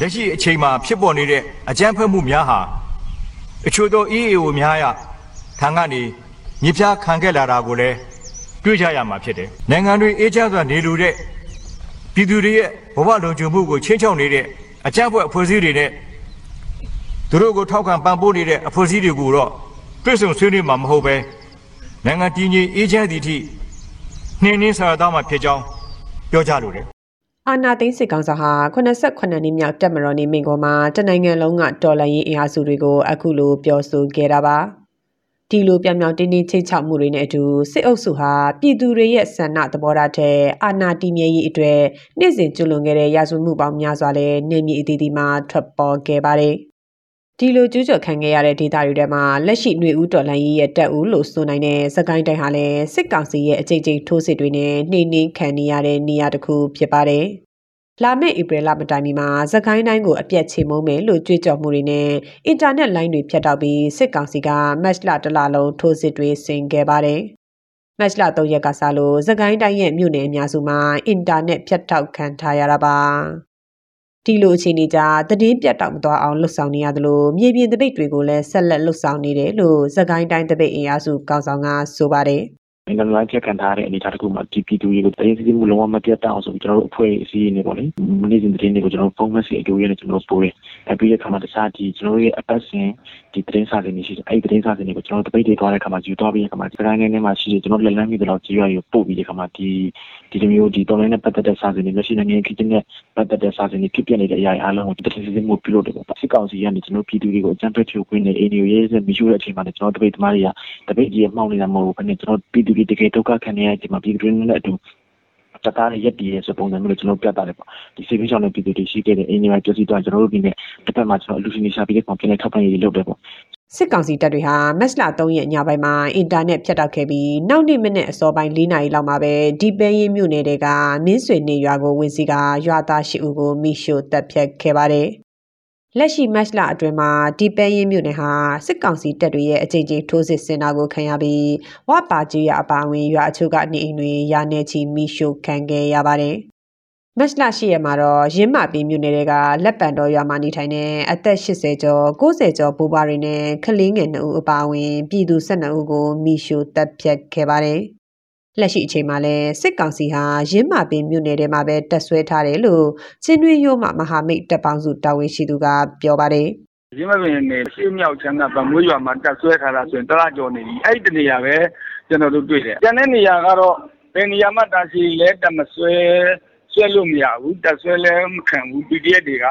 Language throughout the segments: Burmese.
လက်ရှိအချိန်မှာဖြစ်ပေါ်နေတဲ့အကြမ်းဖက်မှုများဟာအချို့သော EAO များရထံကနေမြေပြားခံခဲ့လာတာကိုလည်းတွေ့ကြရမှာဖြစ်တယ်။နိုင်ငံတွေအေးချမ်းစွာနေလူတဲ့ပြည်သူတွေရဲ့ဘဝလုံခြုံမှုကိုချင်းချောက်နေတဲ့အကြမ်းဖက်အဖွဲ့အစည်းတွေနဲ့သူတို့ကိုထောက်ခံပံ့ပိုးနေတဲ့အဖွဲ့အစည်းတွေကိုတော့တွစ်ဆုံဆွေးနွေးမှာမဟုတ်ပဲနိုင်ငံတည်ငြိမ်အေးချမ်းသည့်အထိနှင်းနှင်းဆာသားမှာဖြစ်ကြောင်းပြောကြလိုတယ် အာနာသိန်းစစ်ကောင်စာဟာ89နှစ်မြောက်တက်မတော်နေမိန့်ခွန်းမှာတနိုင်ငံလုံးကတော်လှန်ရေးအင်အားစုတွေကိုအခုလိုပြောဆိုခဲ့တာပါဒီလိုပြောင်ပြောင်တင်းတင်းချိတ်ချောက်မှုတွေနဲ့အတူစစ်အုပ်စုဟာပြည်သူတွေရဲ့ဆန္ဒသဘောထားတဲ့အာဏာတည်မြဲရေးအတွက်နေ့စဉ်ကျွလွန်ခဲ့တဲ့ရာဇဝတ်မှုပေါင်းများစွာလည်းနေမြေအသီးသီးမှာထွက်ပေါ်ခဲ့ပါတယ် ဒီလိုကျူးကျော်ခံခဲ့ရတဲ့ဒေသတွေထဲမှာလက်ရှိຫນွေဦးတော်လှန်ရေးရဲ့တပ်ဦးလို့ဆိုနိုင်တဲ့စကိုင်းတိုင်းဟာလည်းစစ်ကောင်စီရဲ့အကြိမ်ကြိမ်ထိုးစစ်တွေနဲ့နှိမ့်နှင်းခံနေရတဲ့နေရာတစ်ခုဖြစ်ပါတယ်။လာမယ့်ဧပြီလမတိုင်မီမှာစကိုင်းတိုင်းကိုအပြက်ချေမုံမယ်လို့ကြွေးကြော်မှုတွေနဲ့အင်တာနက်လိုင်းတွေဖြတ်တောက်ပြီးစစ်ကောင်စီကမတ်လတစ်လလုံးထိုးစစ်တွေဆင်ခဲ့ပါတယ်။မတ်လ3ရက်ကစလို့စကိုင်းတိုင်းရဲ့မြို့နယ်အများစုမှာအင်တာနက်ဖြတ်တောက်ခံထားရတာပါ။ ဒီလိုအခြေအနေကြသတင်းပြတ်တောက်မသွားအောင်လှုပ်ဆောင်နေရသလိုမြေပြင်တပိတ်တွေကိုလည်းဆက်လက်လှုပ်ဆောင်နေတယ်လို့စကိုင်းတိုင်းတပိတ်အင်အားစုကောင်းဆောင်ကဆိုပါတယ် အင်တာနက်ချက်ခံထားတဲ့အနေအထားတစ်ခုမှာဒီပြည်သူတွေကိုတိုင်းစီမှုလုံးဝမပြတ်တောက်အောင်ဆိုပြီးကျွန်တော်တို့အဖွဲ့အစည်းနေပေါ့လေမနေ့စဉ်သတင်းတွေကိုကျွန်တော်ဖုန်းမက်ဆေ့အတူရနဲ့ကျွန်တော်ပို့တယ်အဲပြီးတဲ့အခါမှာတခြားဒီကျွန်တော်တို့ရဲ့အပတ်စဉ်ဒီသတင်းစာတွေနေရှိတယ်အဲ့ဒီသတင်းစာတွေတွေကိုကျွန်တော်တို့တပိတ်တွေသွားတဲ့အခါမှာယူသွားပြီးတဲ့အခါမှာဒီတိုင်းနဲ့မှာရှိတယ်ကျွန်တော်လက်လန်းမိတဲ့လောက်ကြီးရွာကိုပို့ပြီးတဲ့အခါမှာဒီဒီလိုမျိုးဒီတော်လိုင်းနဲ့ပတ်သက်တဲ့စာတွေလက်ရှိနိုင်ငံခစ်တဲ့ပတ်သက်တဲ့စာတွေဖြစ်ပြနေတဲ့အရာအားလုံးကိုသတင်းစီမှုပြုလုပ်တယ်ပေါ့စစ်ကောင်စီကနေကျွန်တော်ပြည်သူတွေကိုအကြမ်းဖက်ဖြိုခွင်းနေအိမ်တွေရေးစမရှိတဲ့အချိန်မှာကျွန်တော်တပိတ်သမားတွေကတပိတ်ကြီးမှောက်နေတာမဟုတ်ဘူးဘယ်နဲ့ကျွန်တော်ပြည်သူတွေတကယ်ဒုက္ခခံနေရတဲ့မှာပြည်သူတွေနဲ့အတူတသားရက်တည်ရဲ့ဆိုပုံစံမျိုးလို့ကျွန်တော်ပြတာတယ်ပေါ့ဒီစီပင်းချောင်းနဲ့ပြည်သူတွေရှိခဲ့တဲ့အိမ်တွေမှာပြောစီတော့ကျွန်တော်တို့ဒီနေ့တစ်ဖက်မှာကျွန်တော်အလူရှင်နေရှာပြီးတဲ့ကောင်ပြနေထောက်ပံ့ရေးလုပ်တယ်ပေါ့စစ်ကောင်စီတပ်တွေဟာမက်စလာ3ရက်ညပိုင်းမှာအင်တာနက်ဖြတ်တောက်ခဲ့ပြီးနောက်နေ့မိနစ်အစောပိုင်း4နာရီလောက်မှာပဲဒီပဲရင်မြို့နယ်တွေကမင်းဆွေနေရွာကိုဝင်စီကရွာသားရှိဦးကိုမိရှို့တပ်ဖြတ်ခဲ့ပါတယ်။ လက်ရှိမက်စလာအတွင်းမှာ ဒီပဲရင်မြို့နယ်ဟာ စစ်ကောင်စီတပ်တွေရဲ့ အကြိမ်ကြိမ် ထိုးစစ်ဆင်တာကိုခံရပြီး ဝပါကြီးရအပါအဝင် ရွာအချို့က နေအိမ်တွေ ရာနေချီမိရှို့ခံခဲ့ရပါတယ်။မတ်လရှိရမှာတော့ရင်းမာပင်မြို့နယ်တွေကလက်ပံတော်ရွာမှာ နေထိုင်တဲ့ အသက်80ကျော်90ကျော် ဘိုးဘွားတွေနဲ့ ကလေးငယ်2ဦး အပါအဝင် ပြည်သူ12ဦးကိုမိရှုတပ်ဖြတ်ခဲ့ပါတယ်။ လက်ရှိအချိန်မှာလဲစစ်ကောင်စီဟာရင်းမာပင်မြို့နယ်ထဲမှာပဲတက်ဆွဲထားတယ်လို့ချင်းတွင်းရိုးမှမဟာမိတ်တပ်ပေါင်းစုတာဝန်ရှိသူကပြောပါတယ်ရင်းမပင်နေရှေ့မြောက်ချမ်းကဗမွေးရွာမှာတက်ဆွဲထားတာဆိုရင်တလားကျော်နေပြီအဲ့ဒီတနေရာပဲကျွန်တော်တို့တွေ့တယ်ကျန်တဲ့နေရာကတော့ဘယ်နေရာမှတာရှိလဲတက်မဆွဲဆွဲလို့မရဘူးတက်ဆွဲလဲမခံဘူး PDF တွေက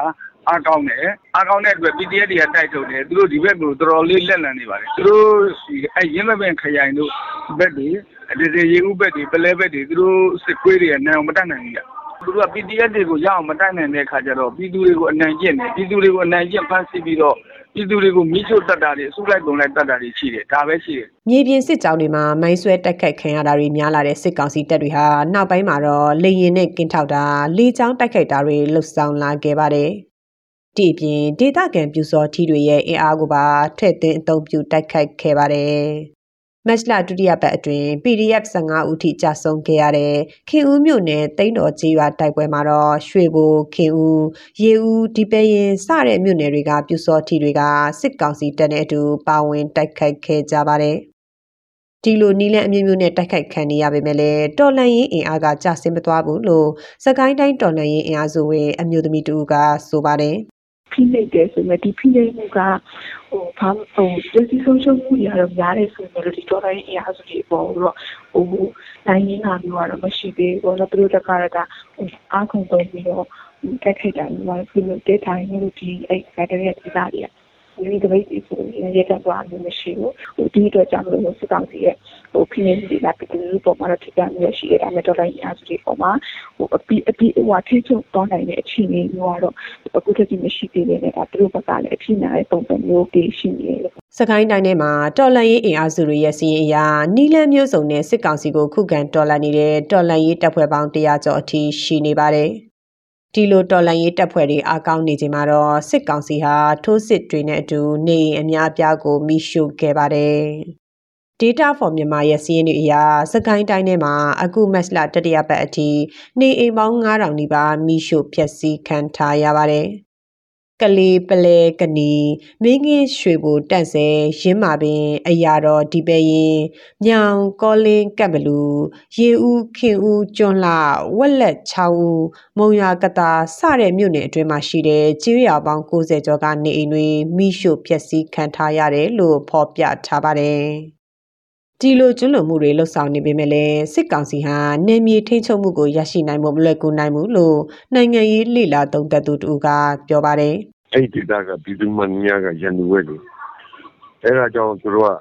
အားကောင်းတယ်အားကောင်းတဲ့အတွက် PDF တွေကတိုက်ထုတ်တယ်သူတို့ဒီဘက်ကိုတော်တော်လေးလက်လံနေပါတယ်သူတို့အဲရင်းမပင်ခရိုင်တို့ ဘက်တွေအဒီစီရေဦးဘက်တွေပလဲဘက်တွေသူတို့စစ်ခွေးတွေကနိုင်အောင်မတတ်နိုင်ဘူးကြသူတို့က PDF တွေကိုရအောင်မတိုက်နိုင်တဲ့ခါကျတော့ပြည်သူတွေကိုအနိုင်ကျင့်တယ်ပြည်သူတွေကိုအနိုင်ကျင့်ဖမ်းဆီးပြီးတော့ပြည်သူတွေကိုမိချို့တတ်တာတွေအစုလိုက်ပုံလိုက်တတ်တာတွေရှိတယ်ဒါပဲရှိတယ်မြေပြင်စစ်ကြောင်းတွေမှာမိုင်းဆွဲတက်ခတ်ခံရတာတွေများလာတဲ့စစ်ကောင်စီတပ်တွေဟာနောက်ပိုင်းမှာတော့လေရင်နဲ့ကင်းထောက်တာလေကြောင်းတိုက်ခိုက်တာတွေလှုပ်ဆောင်လာခဲ့ပါတယ်။ဒီအပြင်ဒေသခံပြူစောထီတွေရဲ့အင်အားကိုပါထည့်သွင်းအသုံးပြုတိုက်ခိုက်ခဲ့ပါတယ်။ မတ်လဒုတိယပတ်အတွင်း PDF 15 ဦးထိကြာဆုံးခဲ့ရတဲ့ ခင်ဦးမြို့နယ်တိန်းတော်ကြီးရွာတိုက်ပွဲမှာတော့ ရွှေဘို ခင်ဦး ရေဦး ဒီပဲရင်စတဲ့မြို့နယ်တွေကပြူစောထီတွေက စစ်ကောင်စီတပ်နဲ့အတူ ပါဝင်တိုက်ခိုက်ခဲ့ကြပါတယ်။ဒီလိုနီလန်အမျိုးမျိုးနဲ့ တိုက်ခိုက်ခံနေရပေမဲ့လည်း တော်လန်ရင်အင်အားက ကျဆင်းမသွားဘူးလို့စကိုင်းတိုင်း တော်လန်ရင်အင်အားစုဝင် အမျိုးသမီးတူကဆိုပါတယ် ဖိနှိပ်တယ်ဆိုရင်ဒီဖိနှိပ်မှုကဟိုဘာဟိုပြည်စည်းဆုံးရှုံးမှုတွေကတော့များတယ်ဆိုရင်လည်းဒီတော်တိုင်းအရာစုတွေပေါ်တော့ဟိုနိုင်ရင်းတာမျိုးကတော့မရှိသေးဘူးတော့သူတို့တကားကအားခုန်သုံးပြီးတော့တက်ခိုက်တာမျိုးကဒီလိုတေးတိုင်းမျိုးဒီအဲ့ကတည်းကဒီသားတွေက ဒီဒပိတ်ဒီဆိုရင်ရေတက်သွားလို့မရှိဘူးဟိုဒီအတွက်ကြောင့်လို့စစ်ကောင်စီရဲ့ဟိုဖိနေစီလာပြည်သူပေါ်မှာတော့ထိခိုက်နေရှိရတာမဲ့တော်တိုင်းအားစုတွေပေါ်မှာဟိုအပီအပီဟိုထိချုပ်တောင်းနိုင်တဲ့အခြေအနေမျိုးကတော့အခုတည်းကမရှိသေးတဲ့အဲသူတို့ဘက်ကလည်းအဖြစ်နာတဲ့ပုံစံမျိုးတွေရှိနေတယ်စကိုင်းတိုင်းထဲမှာတော်လန်ရေးအင်အားစုတွေရဲ့စီးရင်အရာနီလန်းမျိုးစုံနဲ့စစ်ကောင်စီကိုခုခံတော်လှန်နေတဲ့တော်လန်ရေးတပ်ဖွဲ့ပေါင်း100ကျော်အထိရှိနေပါတယ်။ ဒီလို တော်လန်ရေးတပ်ဖွဲ့တွေအကောင်းနေချိန်မှာတော့ စစ်ကောင်စီဟာ ထိုးစစ်တွေနဲ့အတူ နေအိမ်အများအပြားကိုမိရှုခဲ့ပါတယ်။ Data for မြန်မာရဲ့စီးရင်တွေအရာစကိုင်းတိုင်းထဲမှာ အခုမက်စလာတတိယပတ်အထိ နေအိမ်ပေါင်း9000နီးပါးမိရှုဖျက်ဆီးခံထားရပါတယ်။ ကလေးပလဲကနီမင်းငင်းရွှေဘူတန့်စဲရင်းမာပင် အရာတော်ဒီပဲရင်မြောင်ကောလင်းကပ်ဘလူရေဦးခင်ဦးကျွန်းလှဝက်လက်ချောင်းဦးမုံရွာကတာစတဲ့မြို့နယ်အတွင်းမှာရှိတဲ့ကျေးရွာပေါင်း90ကျော်ကနေအိမ်တွေမိရှုဖျက်ဆီးခံထားရတယ်လို့ဖော်ပြထားပါတယ် ဒီလိုကျွလွန်မှုတွေလှုပ်ဆောင်နေပေမဲ့လည်းစစ်ကောင်စီဟာနယ်မြေထိန်းချုပ်မှုကိုရရှိနိုင်မှုမလွယ်ကူနိုင်ဘူးလို့နိုင်ငံရေးလှိလာသုံးသက်သူတူကပြောပါတယ်အဲ့ဒီဒေသကပြည်သူမန်ညာကရန်သူဝဲလေအဲ့ဒါကြောင့်သူတို့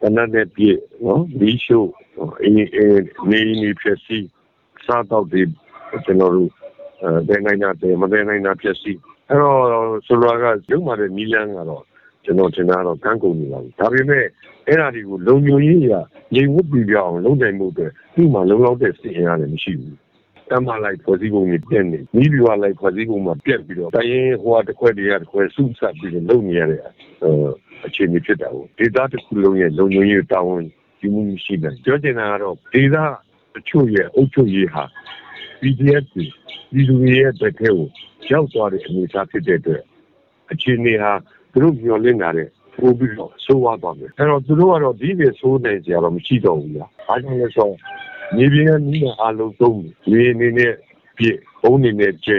ကတနတ်နဲ့ပြည့်နော်မီးရှို့အင်းအင်းနေနေဖြစ်စီစားတော့ဒီကျွန်တော်တို့အဲဒနိုင်နာတယ်မဒနိုင်နာဖြစ်စီအဲ့တော့ဆိုလိုကရုံမာတဲ့နီလန်းကတော့ ကျွန်တော်ထင်တာတော့ကန်းကုန်နေပါဘူးဒါပေမဲ့အဲ့ဒါတွေကိုလုံညုံရေးရငြိမ်ဝတ်ပြပြအောင်လုပ်နိုင်မှုအတွက်ဒီမှာလုံလောက်တဲ့စီရင်ရတယ်မရှိဘူးတမ်းမလိုက်ဖွဲ့စည်းပုံကြီးပြက်နေမိဘွာလိုက်ဖွဲ့စည်းပုံမှာပြက်ပြီးတော့တိုင်းရင်ဟိုတစ်ခွက်တည်းရတစ်ခွက်စုဆက်ပြီးတော့လုပ်နေရတဲ့အဲအခြေအနေဖြစ်တာကိုဒေသတစ်ခုလုံးရဲ့လုံခြုံရေးတာဝန်ယူမှုရှိတယ်ပြောချင်တာကတော့ဒေသတချို့ရဲ့အုပ်ချုပ်ရေးဟာ PDF ဒီလူတွေရဲ့တစ်ထဲကိုရောက်သွားတဲ့အနေအထားဖြစ်တဲ့အတွက်အခြေအနေဟာ သူတို့မျှော်လင့်တာတဲ့ပို့ပြီးတော့ဆိုးဝါးသွားမယ်အဲ့တော့သူတို့ကတော့ဒီလိုဆိုးနေကြတော့မရှိတော့ဘူးလားဘာကြောင့်လဲဆိုတော့မြေပြင်ကနီးတဲ့အားလုံးသုံးတယ်ရေအနေနဲ့ပြည့်ဘုံအနေနဲ့ကျဲ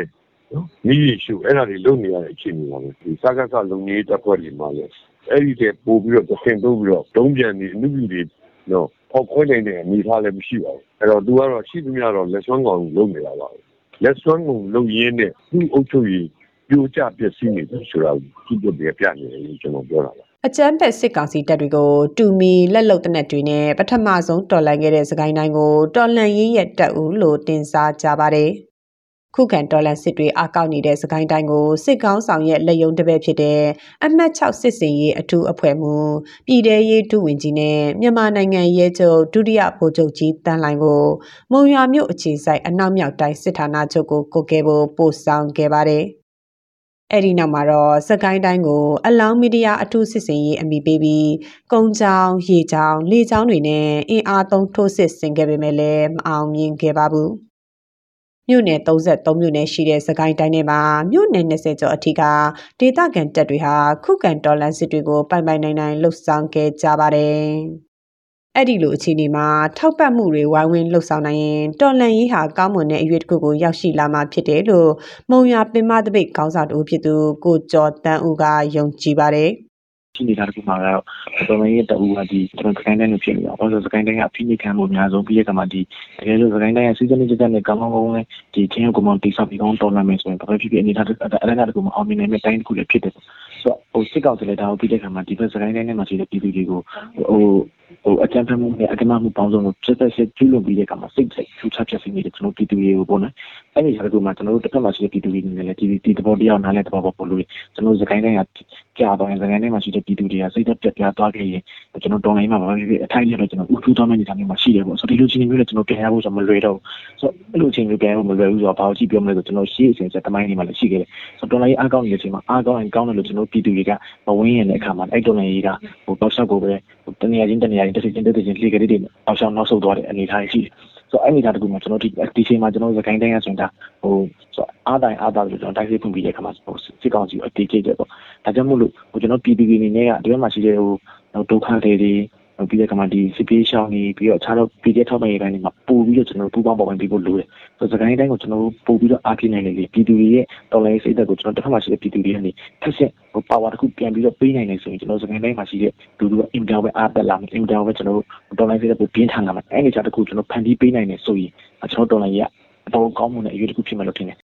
နော်နီးရရှုအဲ့ဒါတွေလုပ်နေရတဲ့အခြေအနေပါပဲဒီစကားကလုံကြီးတက်ဖွဲ့တွေမှာလဲအဲ့ဒီတဲ့ပို့ပြီးတော့သင်သုံးပြီးတော့ဒုံးပြန်နေအမှုပြုတွေနော်ပေါက်ခွဲနိုင်တဲ့အနေထားလည်းမရှိပါဘူးအဲ့တော့သူကတော့ရှိသမျှတော့လက်စွမ်းကောင်လုပ်နေတာပါပဲလက်စွမ်းကောင်လုပ်ရင်းနဲ့သူ့အုပ်ချုပ်ရေး ပြိုကျပျက်စီးနေတယ်ဆိုတာကိုကြည့်ပြပြနေတယ်လို့ကျွန်တော်ပြောတာပါအကြမ်းဖက်စစ်ကောင်စီတပ်တွေကိုတူမီလက်လုံတနက်တွေနဲ့ပထမဆုံးတော်လှန်ခဲ့တဲ့စကိုင်းတိုင်းကိုတော်လှန်ရေးရဲ့တပ်ဦးလို့တင်စားကြပါတယ်။ခုခံတော်လှန်စစ်တွေအကောက်နေတဲ့စကိုင်းတိုင်းကိုစစ်ကောင်းဆောင်ရဲ့လက်ယုံတစ်ပဲဖြစ်တဲ့အမှတ်6စစ်စင်ရေးအထူးအဖွဲ့မှူးပြည်ထရေးဒုဝန်ကြီးနဲ့မြန်မာနိုင်ငံရဲချုပ်ဒုတိယဗိုလ်ချုပ်ကြီးတန်းလိုင်ကိုမုံရွာမြို့အခြေစိုက်အနောက်မြောက်တိုင်းစစ်ဌာနချုပ်ကိုကိုကဲဖို့ပို့ဆောင်ခဲ့ပါတယ်။ အဲ့ဒီနောက်မှာတော့စကိုင်းတိုင်းကိုအလောင်းမီဒီယာအထူးစစ်စင်ရေးအမိပေးပြီးကုန်းချောင်းရေချောင်းလေချောင်းတွေနဲ့အင်အားသုံးထိုးစစ်ဆင်ခဲ့ပေမဲ့လည်းမအောင်မြင်ခဲ့ပါဘူးမြို့နယ်33မြို့နယ်ရှိတဲ့စကိုင်းတိုင်းထဲမှာမြို့နယ်20ကျော်အထိကဒေသခံတပ်တွေဟာခုခံတော်လှန်စစ်တွေကိုပိုင်ပိုင်နိုင်နိုင်လှုပ်ဆောင်ခဲ့ကြပါတယ် အဲ့ဒီလိုအခြေအနေမှာထောက်ပံ့မှုတွေဝိုင်းဝန်းလှုပ်ဆောင်နိုင်ရင်တော်လန်ရေးဟာကောင်းမွန်တဲ့အရွေးတစ်ခုကိုရောက်ရှိလာမှာဖြစ်တယ်လို့မုံရွာပင်မတပိတ်ခေါင်းဆောင်တူဖြစ်သူကိုကျော်တန်းဦးကယုံကြည်ပါတယ်ရှိနေတာတခုမှကတော့တော်မင်းရဲ့တူကဒီကျွန်တော်စကိုင်းတိုင်းကိုဖြစ်နေတာ။ဘာလို့စကိုင်းတိုင်းကအဖိနိခံမှုအများဆုံးပြီးရကမှဒီတကယ်လို့စကိုင်းတိုင်းကစီးစနစ်ကျတဲ့ကောင်းကောင်းကောင်းနဲ့ဒီချင်းကိုမှတိဆောက်ပြီးကောင်းတော်လာမယ်ဆိုရင်ဘာဖြစ်ဖြစ်အနေထားအဲ့ဒါတခုမှအောင်မြင်နိုင်မယ့်တိုင်းတစ်ခုလည်းဖြစ်တယ်ဆိုတော့ဟိုစစ်ကောက်စလဲဒါကိုပြီးတဲ့ခါမှာဒီဘက်စကိုင်းတိုင်းထဲမှာရှိတဲ့ပြည်သူတွေကိုဟို ဟိုအကြံဖတ်မှုနဲ့အကမမှုပေါင်းစုံကိုစစ်သက်စစ်ကျူးလွန်ပြီးတဲ့အခါမှာစိတ်စိတ်ထူးခြားဖြစ်စီနေတဲ့ကျွန်တော်ပြည်သူတွေကိုပေါ့နော်အဲ့ဒီဟာကမှကျွန်တော်တို့တစ်ဖက်မှာရှိတဲ့ပြည်သူတွေနဲ့လည်းဒီဒီတဘောတရားနားလဲတဘောပေါ်လို့ကျွန်တော်စကိုင်းတိုင်းကကြာတော့စကိုင်းတိုင်းမှာရှိတဲ့ပြည်သူတွေကစိတ်သက်ပြတ်ပြားသွားခဲ့ရင်ကျွန်တော်တော်လိုင်းမှာဘာဖြစ်ဖြစ်အထိုက်ရတော့ကျွန်တော်ဥထူးသွားမယ့်အနေအထားမျိုးမှာရှိတယ်ပေါ့ဆိုတော့ဒီလိုချင်းမျိုးလည်းကျွန်တော်ပြန်ရဖို့ဆိုမလွယ်တော့ဆိုတော့အဲ့လိုချင်းမျိုးပြန်ရဖို့မလွယ်ဘူးဆိုတော့ဘာလို့ကြည့်ပြောမလဲဆိုကျွန်တော်ရှေ့အစဉ်ဆက်တမိုင်းတွေမှာလည်းရှိခဲ့တယ်ဆိုတော့တော်လိုင်းအားကောင်းနေတဲ့အချိန်မှာအားကောင်းရင်ကောင်းတယ်လို့ကျွန်တော်ပြည်သူတွေကမဝင်းရင်တဲ့အခါမှာအဲ့တော်လိုင်းကြီးကဟိုတော့ဆောက်ကိုပဲတနေရာချင်းတနေရာချင်းတစ်စီချင်းတစ်စီချင်းလှေကလေးတွေအောက်ရှောင်းနောက်ဆုတ်သွားတဲ့အနေအထားရှိတယ်ဆိုတော့အဲ့ဒီဓာတ်တကူမှာကျွန်တော်ဒီဒီချိန်မှာကျွန်တော်စကိုင်းတိုင်းရဆိုရင်ဒါဟိုဆိုအားတိုင်းအားသားလို့ကျွန်တော်တိုက်စစ်ဖွင့်ပြီးတဲ့အခါမှာဟိုစစ်ကောင်စီကိုအတေးကျတယ်ပေါ့ဒါကြောင့်မို့လို့ဟိုကျွန်တော်ပြည်သူတွေအနေနဲ့ကဒီဘက်မှာရှိတဲ့ဟိုဒုက္ခတွေတွေ ပြီးတဲ့အခါမှာဒီစစ်ပြေးရှောင်းနေပြီးတော့အခြားတော့ပြည်တဲ့ထောက်ပံ့ရေးပိုင်းတွေမှာပို့ပြီးတော့ကျွန်တော်ပူပေါင်းပေါ်ဝင်ပြီးဖို့လိုတယ်ဆိုတော့စကိုင်းတိုင်းကိုကျွန်တော်ပို့ပြီးတော့အားပြနိုင်တယ်လေပြည်သူတွေရဲ့တော်လိုင်းစိတ်ဓာတ်ကိုကျွန်တော်တစ်ခါမှရှိတဲ့ပြည်သူတွေကနေထက်ဆက်ဟိုပါဝါတစ်ခုပြန်ပြီးတော့ပေးနိုင်တယ်ဆိုရင်ကျွန်တော်စကိုင်းတိုင်းမှာရှိတဲ့လူလူကအင်တာပဲအားတက်လာမယ်အင်တာပဲကျွန်တော်တော်လိုင်းစိတ်ဓာတ်ကိုပြင်းထန်လာမယ်အဲ့ဒီချာတစ်ခုကျွန်တော်ဖန်တီးပေးနိုင်တယ်ဆိုရင်ကျွန်တော်တော်လိုင်းရဲ့အပေါ်ကောင်းမှုနဲ့အရေးတစ်ခုဖြစ်မယ်လို့ထင်တယ်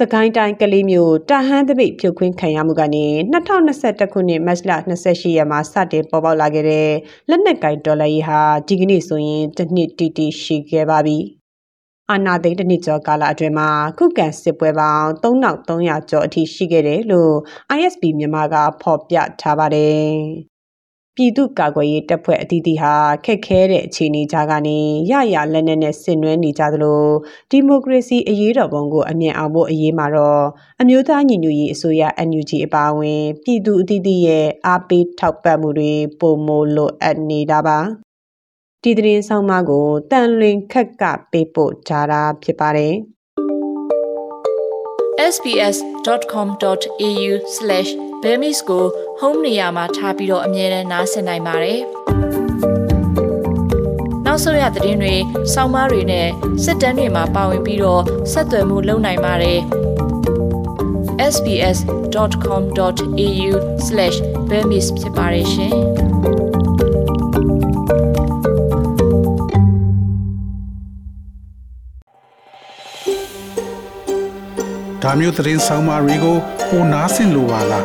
စကိုင်းတိုင်းကလေးမျိုးတာဟန်းတပိတ်ဖြုတ်ခွင်းခံရမှုကနေ2021ခုနှစ်မတ်လ28ရက်မှာစတင်ပေါ်ပေါက်လာခဲ့တဲ့လက်နက်ကင်ဒေါ်လာရေးဟာဒီကနေ့ဆိုရင်တစ်နှစ်တိတိရှိခဲ့ပါပြီ။အာနာသိန်းတစ်နှစ်ကျော်ကာလအတွင်းမှာခုခံစစ်ပွဲပေါင်း3300ကျော်အထိရှိခဲ့တယ်လို့ ISP မြန်မာကဖော်ပြထားပါတယ်။ ပြည်သူ့ကာကွယ်ရေးတပ်ဖွဲ့အသီးသီးဟာခက်ခဲတဲ့အခြေအနေကြားကနေရရလက်နက်နဲ့ဆင်နွှဲနေကြသလိုဒီမိုကရေစီအရေးတော်ပုံကိုအမြင့်အောင်ဖို့အရေးမှာတော့အမျိုးသားညီညွတ်ရေးအစိုးရ NUG အပါအဝင် ပြည်သူအသီးသီးရဲ့အားပေးထောက်ပံ့မှုတွေပုံမလိုအပ်နေတာပါဒီသတင်းဆောင်မကိုတန်လွင်ခက်ကပေးပို့ထားတာဖြစ်ပါတယ် sbs.com.au/bemis ကို home နေရာမှာထားပြီးတော့အမြဲတမ်းနားဆင်နိုင်ပါတယ်။နောက်ဆုံးရသတင်းတွေ၊စောင်းမားတွေနဲ့စစ်တမ်းတွေမှာပါဝင်ပြီးတော့ဆက်သွယ်မှုလုပ်နိုင်ပါတယ်။ sbs.com.au/bemis ဖြစ်ပါတယ်ရှင်။ဒါမျိုးသတင်းဆောင်မတွေကိုပိုနားဆင်လိုပါလား